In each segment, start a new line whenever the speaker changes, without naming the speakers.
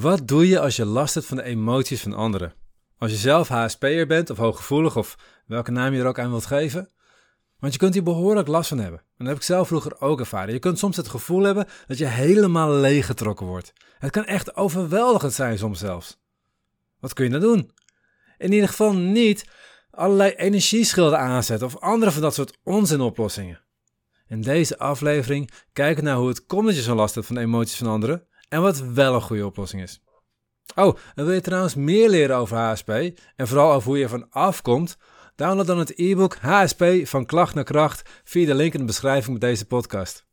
Wat doe je als je last hebt van de emoties van anderen? Als je zelf HSP'er bent of hooggevoelig of welke naam je er ook aan wilt geven? Want je kunt hier behoorlijk last van hebben. En dat heb ik zelf vroeger ook ervaren. Je kunt soms het gevoel hebben dat je helemaal leeggetrokken wordt. Het kan echt overweldigend zijn soms zelfs. Wat kun je dan doen? In ieder geval niet allerlei energieschilden aanzetten of andere van dat soort onzinoplossingen. In deze aflevering kijken we naar hoe het komt dat je zo'n last hebt van de emoties van anderen en wat wel een goede oplossing is. Oh, en wil je trouwens meer leren over HSP en vooral over hoe je ervan afkomt? Download dan het e-book HSP van klacht naar kracht via de link in de beschrijving bij deze podcast.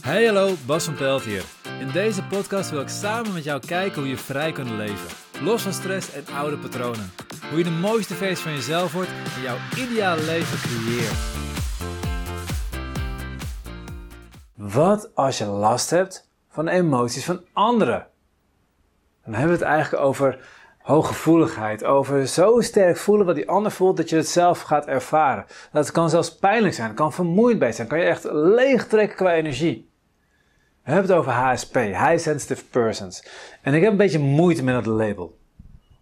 Hey hallo, Bas van Pelt hier. In deze podcast wil ik samen met jou kijken hoe je vrij kunt leven. Los van stress en oude patronen. Hoe je de mooiste versie van jezelf wordt en jouw ideale leven creëert. Wat als je last hebt van de emoties van anderen? Dan hebben we het eigenlijk over hooggevoeligheid, over zo sterk voelen wat die ander voelt dat je het zelf gaat ervaren. Dat kan zelfs pijnlijk zijn, kan vermoeiend zijn, kan je echt leeg trekken qua energie. We hebben het over HSP, High Sensitive Persons. En ik heb een beetje moeite met dat label.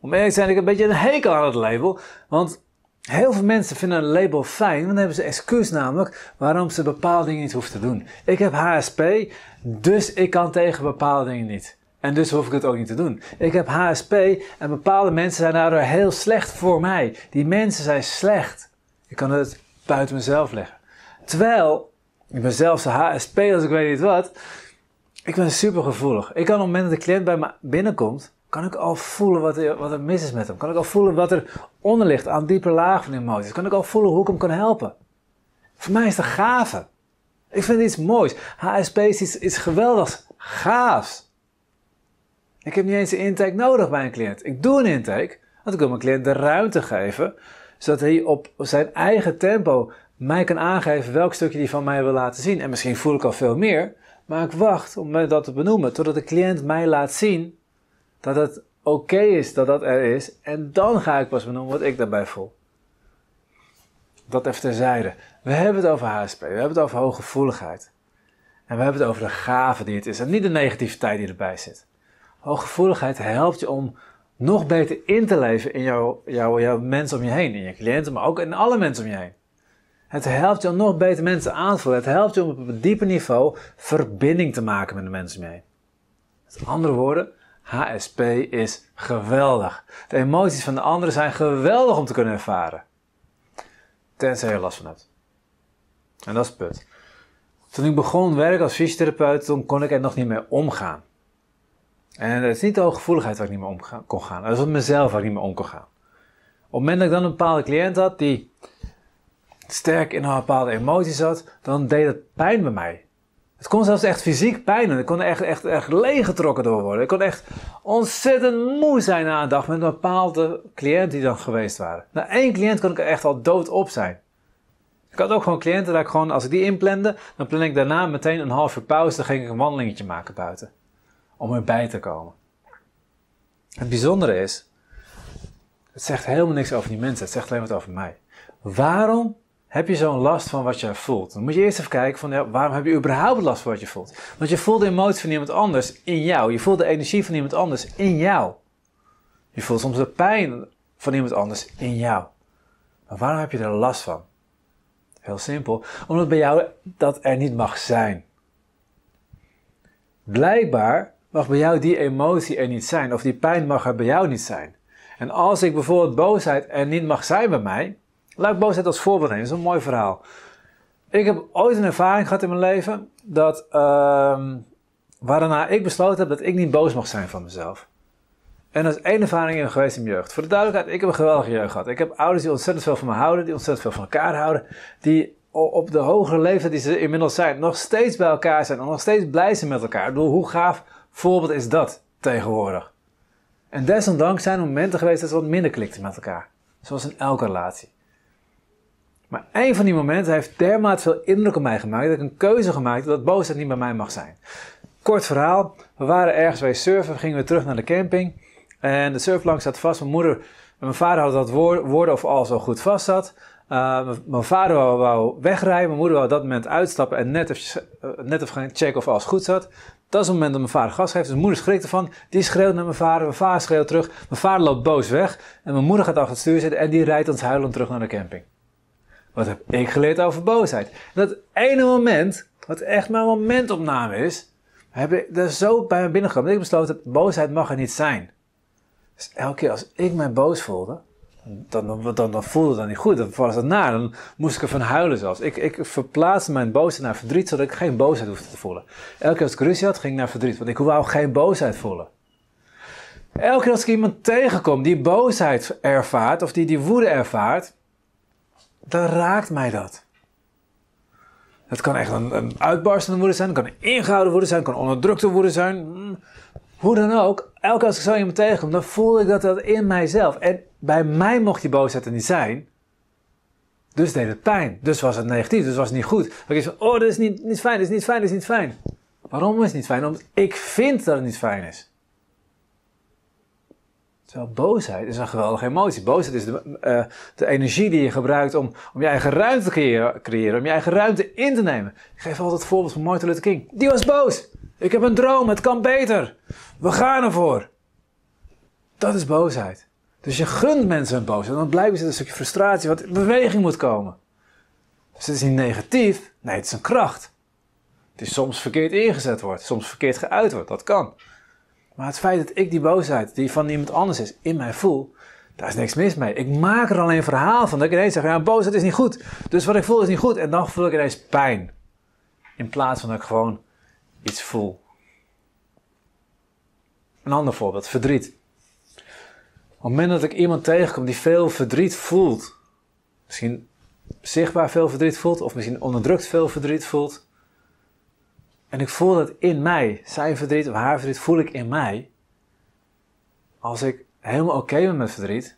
Om eerlijk te zijn, ik heb een beetje een hekel aan het label, want Heel veel mensen vinden een label fijn, want dan hebben ze excuus namelijk waarom ze bepaalde dingen niet hoeven te doen. Ik heb HSP, dus ik kan tegen bepaalde dingen niet. En dus hoef ik het ook niet te doen. Ik heb HSP en bepaalde mensen zijn daardoor heel slecht voor mij. Die mensen zijn slecht. Ik kan het buiten mezelf leggen. Terwijl, ik ben zelfs een HSP als ik weet niet wat. Ik ben super gevoelig. Ik kan op het moment dat de cliënt bij me binnenkomt, kan ik al voelen wat er, wat er mis is met hem? Kan ik al voelen wat er onder ligt aan diepe laag van emoties? Kan ik al voelen hoe ik hem kan helpen? Voor mij is dat gave. Ik vind iets moois. HSP is iets, iets gaafs. Ik heb niet eens een intake nodig bij een cliënt. Ik doe een intake, want ik wil mijn cliënt de ruimte geven, zodat hij op zijn eigen tempo mij kan aangeven welk stukje hij van mij wil laten zien. En misschien voel ik al veel meer, maar ik wacht om dat te benoemen, totdat de cliënt mij laat zien dat het oké is dat dat er is. En dan ga ik pas benoemen wat ik daarbij voel. Dat even terzijde. We hebben het over HSP. We hebben het over hooggevoeligheid. En we hebben het over de gave die het is. En niet de negativiteit die erbij zit. Hooggevoeligheid helpt je om nog beter in te leven in jouw, jouw, jouw mensen om je heen. In je cliënten, maar ook in alle mensen om je heen. Het helpt je om nog beter mensen aan te voelen. Het helpt je om op een dieper niveau verbinding te maken met de mensen om je heen. Met andere woorden, HSP is geweldig. De emoties van de anderen zijn geweldig om te kunnen ervaren. Tenzij je last van hebt. En dat is het punt. Toen ik begon werken als fysiotherapeut, toen kon ik er nog niet meer omgaan. En het is niet de hooggevoeligheid waar ik niet meer om kon gaan. Het was mezelf waar ik niet meer om kon gaan. Op het moment dat ik dan een bepaalde cliënt had die sterk in een bepaalde emotie zat, dan deed het pijn bij mij. Het kon zelfs echt fysiek pijn. Ik kon echt, echt, echt leeggetrokken door worden. Ik kon echt ontzettend moe zijn na een dag met een bepaalde cliënt die dan geweest waren. Na één cliënt kon ik echt al dood op zijn. Ik had ook gewoon cliënten dat ik gewoon, als ik die inplande, dan plan ik daarna meteen een half uur pauze. Dan ging ik een wandelingetje maken buiten. Om erbij te komen. Het bijzondere is, het zegt helemaal niks over die mensen. Het zegt alleen wat over mij. Waarom heb je zo'n last van wat je voelt? Dan moet je eerst even kijken van ja, waarom heb je überhaupt last van wat je voelt? Want je voelt de emotie van iemand anders in jou. Je voelt de energie van iemand anders in jou. Je voelt soms de pijn van iemand anders in jou. Maar waarom heb je er last van? Heel simpel, omdat bij jou dat er niet mag zijn. Blijkbaar mag bij jou die emotie er niet zijn, of die pijn mag er bij jou niet zijn. En als ik bijvoorbeeld boosheid er niet mag zijn bij mij, Laat ik boosheid als voorbeeld nemen. Dat is een mooi verhaal. Ik heb ooit een ervaring gehad in mijn leven dat, uh, waarna ik besloten heb dat ik niet boos mag zijn van mezelf. En dat is één ervaring geweest in mijn jeugd. Voor de duidelijkheid, ik heb een geweldige jeugd gehad. Ik heb ouders die ontzettend veel van me houden, die ontzettend veel van elkaar houden, die op de hogere leeftijd die ze inmiddels zijn, nog steeds bij elkaar zijn en nog steeds blij zijn met elkaar. Ik hoe gaaf voorbeeld is dat tegenwoordig? En desondanks zijn er momenten geweest dat ze wat minder klikten met elkaar. Zoals in elke relatie. Maar één van die momenten heeft dermate veel indruk op mij gemaakt dat ik een keuze gemaakt dat boosheid niet bij mij mag zijn. Kort verhaal, we waren ergens bij surfen, we gingen weer terug naar de camping en de surfplank zat vast. Mijn moeder en mijn vader hadden dat woorden of al goed vast zat. Uh, mijn vader wou, wegrijden, mijn moeder wou op dat moment uitstappen en net even, net even gaan checken of alles goed zat. Dat is het moment dat mijn vader gas geeft. Dus mijn moeder schrikt ervan. Die schreeuwt naar mijn vader. Mijn vader schreeuwt terug. Mijn vader loopt boos weg. En mijn moeder gaat achter het stuur zitten en die rijdt ons huilend terug naar de camping. Wat heb ik geleerd over boosheid? Dat ene moment, wat echt mijn momentopname is, heb ik er zo bij me binnengekomen. Dat ik besloten heb, boosheid mag er niet zijn. Dus elke keer als ik mij boos voelde, dan, dan, dan, dan voelde dat niet goed. Dan was het naar. Dan moest ik ervan huilen zelfs. Ik, ik verplaatste mijn boosheid naar verdriet, zodat ik geen boosheid hoefde te voelen. Elke keer als ik ruzie had, ging ik naar verdriet. Want ik wou geen boosheid voelen. Elke keer als ik iemand tegenkom die boosheid ervaart, of die die woede ervaart, dan raakt mij dat. Het kan echt een, een uitbarstende woede zijn, het kan een ingehouden woede zijn, het kan onderdrukte woede zijn. Hmm. Hoe dan ook, elke als ik zo iemand tegenkom, dan voel ik dat dat in mijzelf. En bij mij mocht die boosheid er niet zijn. Dus deed het pijn. Dus was het negatief. Dus was het niet goed. Dan ik van, oh, dat is niet, niet fijn, dat is niet fijn, dat is niet fijn. Waarom is het niet fijn? Omdat ik vind dat het niet fijn is. Terwijl boosheid is een geweldige emotie. Boosheid is de, uh, de energie die je gebruikt om, om je eigen ruimte te creëren, om je eigen ruimte in te nemen. Ik geef altijd het voorbeeld van Martin Luther King. Die was boos. Ik heb een droom, het kan beter. We gaan ervoor. Dat is boosheid. Dus je gunt mensen een boosheid. Dan blijven ze een stukje frustratie, wat in beweging moet komen. Dus het is niet negatief. Nee, het is een kracht. Het is soms verkeerd ingezet wordt, soms verkeerd geuit wordt. Dat kan. Maar het feit dat ik die boosheid, die van iemand anders is, in mij voel, daar is niks mis mee. Ik maak er alleen een verhaal van. Dat ik ineens zeg, ja, boosheid is niet goed. Dus wat ik voel is niet goed. En dan voel ik ineens pijn. In plaats van dat ik gewoon iets voel. Een ander voorbeeld, verdriet. Op het moment dat ik iemand tegenkom die veel verdriet voelt, misschien zichtbaar veel verdriet voelt, of misschien onderdrukt veel verdriet voelt, en ik voel dat in mij, zijn verdriet of haar verdriet, voel ik in mij. Als ik helemaal oké ben met verdriet,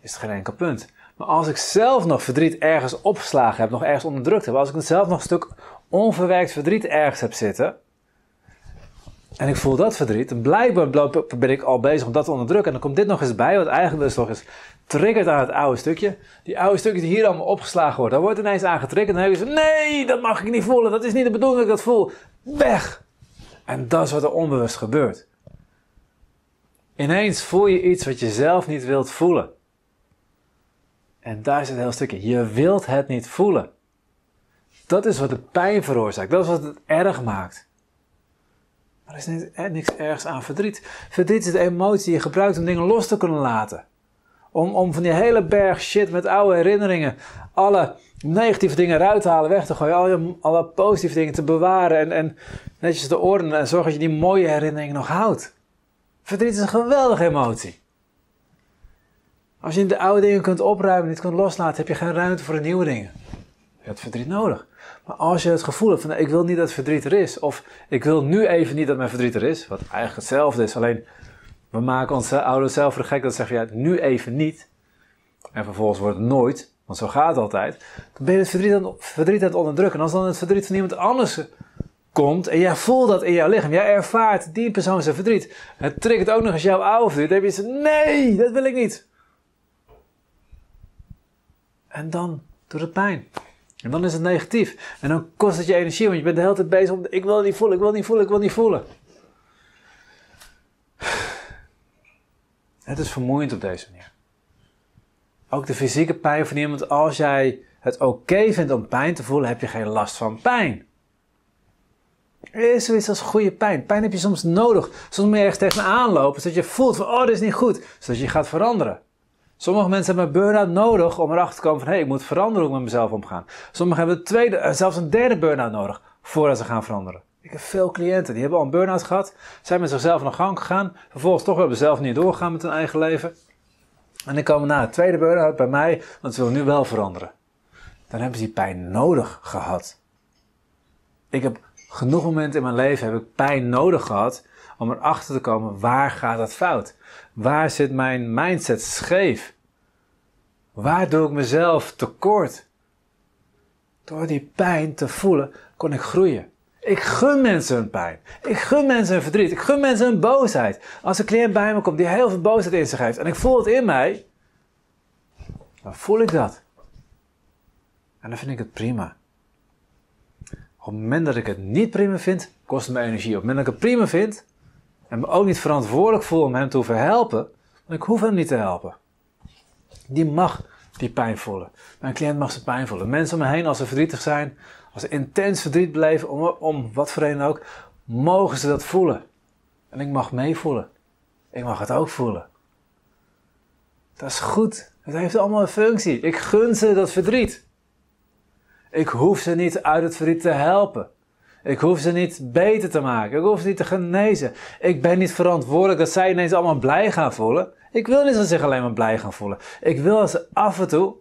is het geen enkel punt. Maar als ik zelf nog verdriet ergens opgeslagen heb, nog ergens onderdrukt heb, als ik zelf nog een stuk onverwerkt verdriet ergens heb zitten, en ik voel dat verdriet, en blijkbaar ben ik al bezig om dat te onderdrukken, en dan komt dit nog eens bij, wat eigenlijk dus nog eens triggert aan het oude stukje. Die oude stukjes die hier allemaal opgeslagen worden, daar wordt ineens aan getriggerd, dan heb je zo, nee, dat mag ik niet voelen, dat is niet de bedoeling dat ik dat voel. Weg! En dat is wat er onbewust gebeurt. Ineens voel je iets wat je zelf niet wilt voelen. En daar zit het hele stukje. Je wilt het niet voelen. Dat is wat de pijn veroorzaakt. Dat is wat het erg maakt. Maar er is niks ergs aan verdriet. Verdriet is de emotie die je gebruikt om dingen los te kunnen laten. Om, om van die hele berg shit met oude herinneringen, alle negatieve dingen eruit te halen, weg te gooien, alle, alle positieve dingen te bewaren en, en netjes te ordenen en zorgen dat je die mooie herinneringen nog houdt. Verdriet is een geweldige emotie. Als je de oude dingen kunt opruimen en niet kunt loslaten, heb je geen ruimte voor de nieuwe dingen. Je hebt verdriet nodig. Maar als je het gevoel hebt van ik wil niet dat verdriet er is, of ik wil nu even niet dat mijn verdriet er is, wat eigenlijk hetzelfde is, alleen we maken onze ouders zelf de gek dat ze zeggen ja, nu even niet, en vervolgens wordt het nooit, want zo gaat het altijd, dan ben je het verdriet aan, verdriet het onderdrukken. En als dan het verdriet van iemand anders komt en jij voelt dat in jouw lichaam, jij ervaart die persoon zijn verdriet, het triggert ook nog eens jouw oude verdriet, dan heb je zo, nee, dat wil ik niet. En dan doet het pijn. En dan is het negatief. En dan kost het je energie, want je bent de hele tijd bezig om, ik wil het niet voelen, ik wil het niet voelen, ik wil het niet voelen. Het is vermoeiend op deze manier. Ook de fysieke pijn van iemand, als jij het oké vindt om pijn te voelen, heb je geen last van pijn. Er is zoiets als goede pijn. Pijn heb je soms nodig. Soms moet je ergens tegenaan lopen, zodat je voelt van, oh, dit is niet goed. Zodat je gaat veranderen. Sommige mensen hebben een burn-out nodig om erachter te komen van hé, hey, ik moet veranderen hoe ik met mezelf omgaan. Sommigen hebben een tweede, eh, zelfs een derde burn-out nodig voordat ze gaan veranderen. Ik heb veel cliënten die hebben al een burn-out gehad, zijn met zichzelf naar gang gegaan, vervolgens toch hebben zelf niet doorgegaan met hun eigen leven. En dan komen na een tweede burn-out bij mij, want ze willen nu wel veranderen. Dan hebben ze die pijn nodig gehad. Ik heb genoeg momenten in mijn leven heb ik pijn nodig gehad om erachter te komen waar gaat het fout. Waar zit mijn mindset scheef? Waar doe ik mezelf tekort? Door die pijn te voelen kon ik groeien. Ik gun mensen hun pijn. Ik gun mensen hun verdriet. Ik gun mensen hun boosheid. Als een cliënt bij me komt die heel veel boosheid in zich heeft en ik voel het in mij, dan voel ik dat. En dan vind ik het prima. Op het moment dat ik het niet prima vind, kost het me energie. Op het moment dat ik het prima vind en me ook niet verantwoordelijk voel om hem te hoeven helpen, want ik hoef hem niet te helpen. Die mag die pijn voelen. Mijn cliënt mag zijn pijn voelen. Mensen om me heen, als ze verdrietig zijn, als ze intens verdriet beleven, om, om wat voor reden ook, mogen ze dat voelen. En ik mag meevoelen. Ik mag het ook voelen. Dat is goed. Het heeft allemaal een functie. Ik gun ze dat verdriet. Ik hoef ze niet uit het verdriet te helpen. Ik hoef ze niet beter te maken. Ik hoef ze niet te genezen. Ik ben niet verantwoordelijk dat zij ineens allemaal blij gaan voelen. Ik wil niet dat ze zich alleen maar blij gaan voelen. Ik wil dat ze af en toe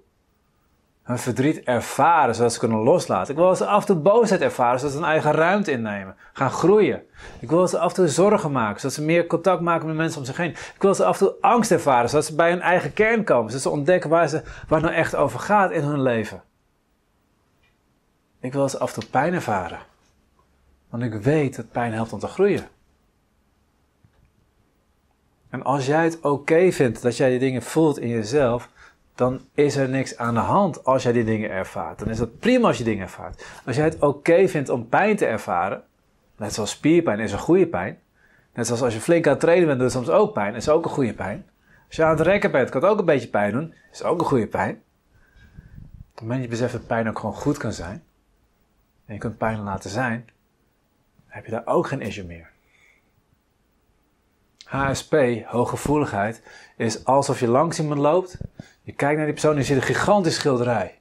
hun verdriet ervaren, zodat ze kunnen loslaten. Ik wil ze af en toe boosheid ervaren, zodat ze hun eigen ruimte innemen. Gaan groeien. Ik wil ze af en toe zorgen maken, zodat ze meer contact maken met mensen om zich heen. Ik wil ze af en toe angst ervaren, zodat ze bij hun eigen kern komen. Zodat ze ontdekken waar, ze, waar het nou echt over gaat in hun leven. Ik wil ze af en toe pijn ervaren. Want ik weet dat pijn helpt om te groeien. En als jij het oké vindt dat jij die dingen voelt in jezelf, dan is er niks aan de hand als jij die dingen ervaart. Dan is het prima als je dingen ervaart. Als jij het oké vindt om pijn te ervaren, net zoals spierpijn is een goede pijn. Net zoals als je flink aan het trainen bent, doet het soms ook pijn, is ook een goede pijn. Als je aan het rekken bent, kan het ook een beetje pijn doen, is ook een goede pijn. Op het moment dat je beseft dat pijn ook gewoon goed kan zijn, en je kunt pijn laten zijn, heb je daar ook geen issue meer. HSP, hooggevoeligheid, is alsof je langs iemand loopt. Je kijkt naar die persoon en je ziet een gigantische schilderij.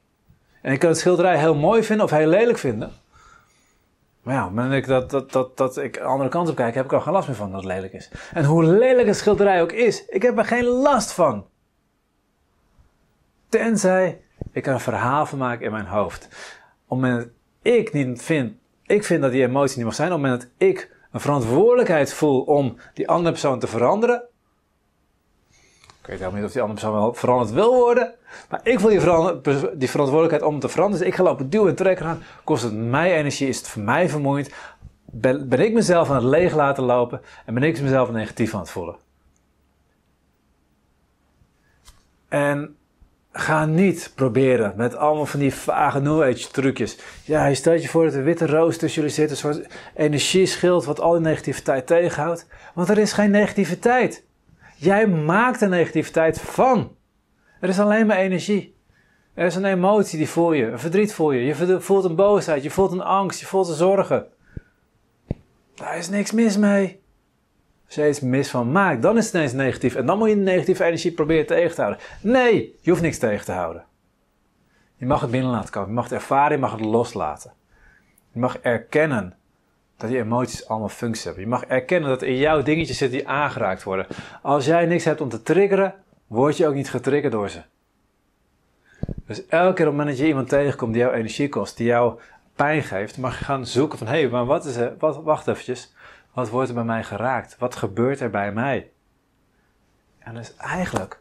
En je kan het schilderij heel mooi vinden of heel lelijk vinden. Maar ja, op ik dat, dat, dat, dat ik de andere kant op kijk, heb ik al geen last meer van dat het lelijk is. En hoe lelijk een schilderij ook is, ik heb er geen last van. Tenzij ik een verhaal van maak in mijn hoofd. Op het moment dat ik niet vind, ik vind dat die emotie niet mag zijn, op het moment dat ik een verantwoordelijkheid voel om die andere persoon te veranderen. Ik weet helemaal niet of die andere persoon wel veranderd wil worden. Maar ik voel die, verantwoordelijkheid om te veranderen. Dus ik ga lopen duwen en trekken aan. Kost het mij energie? Is het voor mij vermoeiend? Ben, ik mezelf aan het leeg laten lopen? En ben ik mezelf negatief aan het voelen? En Ga niet proberen met allemaal van die vage New trucjes. Ja, je stelt je voor dat een witte roos tussen jullie zit, een soort energieschild wat al die negativiteit tegenhoudt. Want er is geen negativiteit. Jij maakt de negativiteit van. Er is alleen maar energie. Er is een emotie die voel je, een verdriet voel je. Je voelt een boosheid, je voelt een angst, je voelt een zorgen. Daar is niks mis mee. Als je iets mis van maakt, dan is het ineens negatief. En dan moet je de negatieve energie proberen tegen te houden. Nee, je hoeft niks tegen te houden. Je mag het binnen laten komen. Je mag het ervaren, je mag het loslaten. Je mag erkennen dat die emoties allemaal functies hebben. Je mag erkennen dat in jouw dingetjes zitten die aangeraakt worden. Als jij niks hebt om te triggeren, word je ook niet getriggerd door ze. Dus elke keer op het moment dat je iemand tegenkomt die jouw energie kost, die jou pijn geeft, mag je gaan zoeken van, hé, hey, maar wat is er, wat, wacht eventjes, wat wordt er bij mij geraakt? Wat gebeurt er bij mij? En dus eigenlijk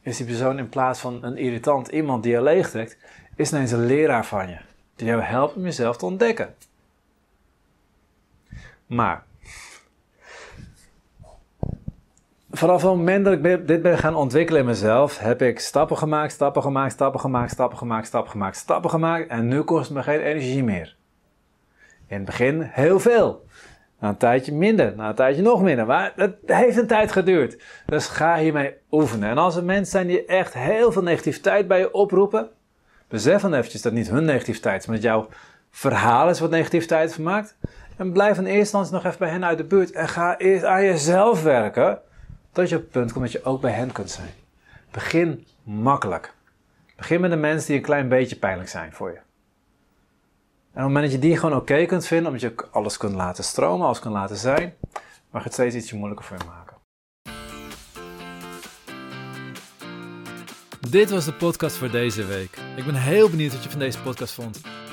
is die persoon in plaats van een irritant iemand die je leegtrekt, is ineens een leraar van je. Die jou helpt om jezelf te ontdekken. Maar vanaf het moment dat ik dit ben gaan ontwikkelen in mezelf, heb ik stappen gemaakt, stappen gemaakt, stappen gemaakt, stappen gemaakt, stappen gemaakt, stappen gemaakt. En nu kost het me geen energie meer. In het begin heel veel. Na een tijdje minder, na een tijdje nog minder. Maar het heeft een tijd geduurd. Dus ga hiermee oefenen. En als er mensen zijn die echt heel veel negativiteit bij je oproepen, besef dan eventjes dat niet hun negativiteit is, maar dat jouw verhaal is wat negativiteit vermaakt. En blijf in eerste instantie nog even bij hen uit de buurt. En ga eerst aan jezelf werken, tot je op het punt komt dat je ook bij hen kunt zijn. Begin makkelijk. Begin met de mensen die een klein beetje pijnlijk zijn voor je. En op het moment dat je die gewoon oké kunt vinden, omdat je alles kunt laten stromen, alles kunt laten zijn, mag het steeds ietsje moeilijker voor je maken.
Dit was de podcast voor deze week. Ik ben heel benieuwd wat je van deze podcast vond.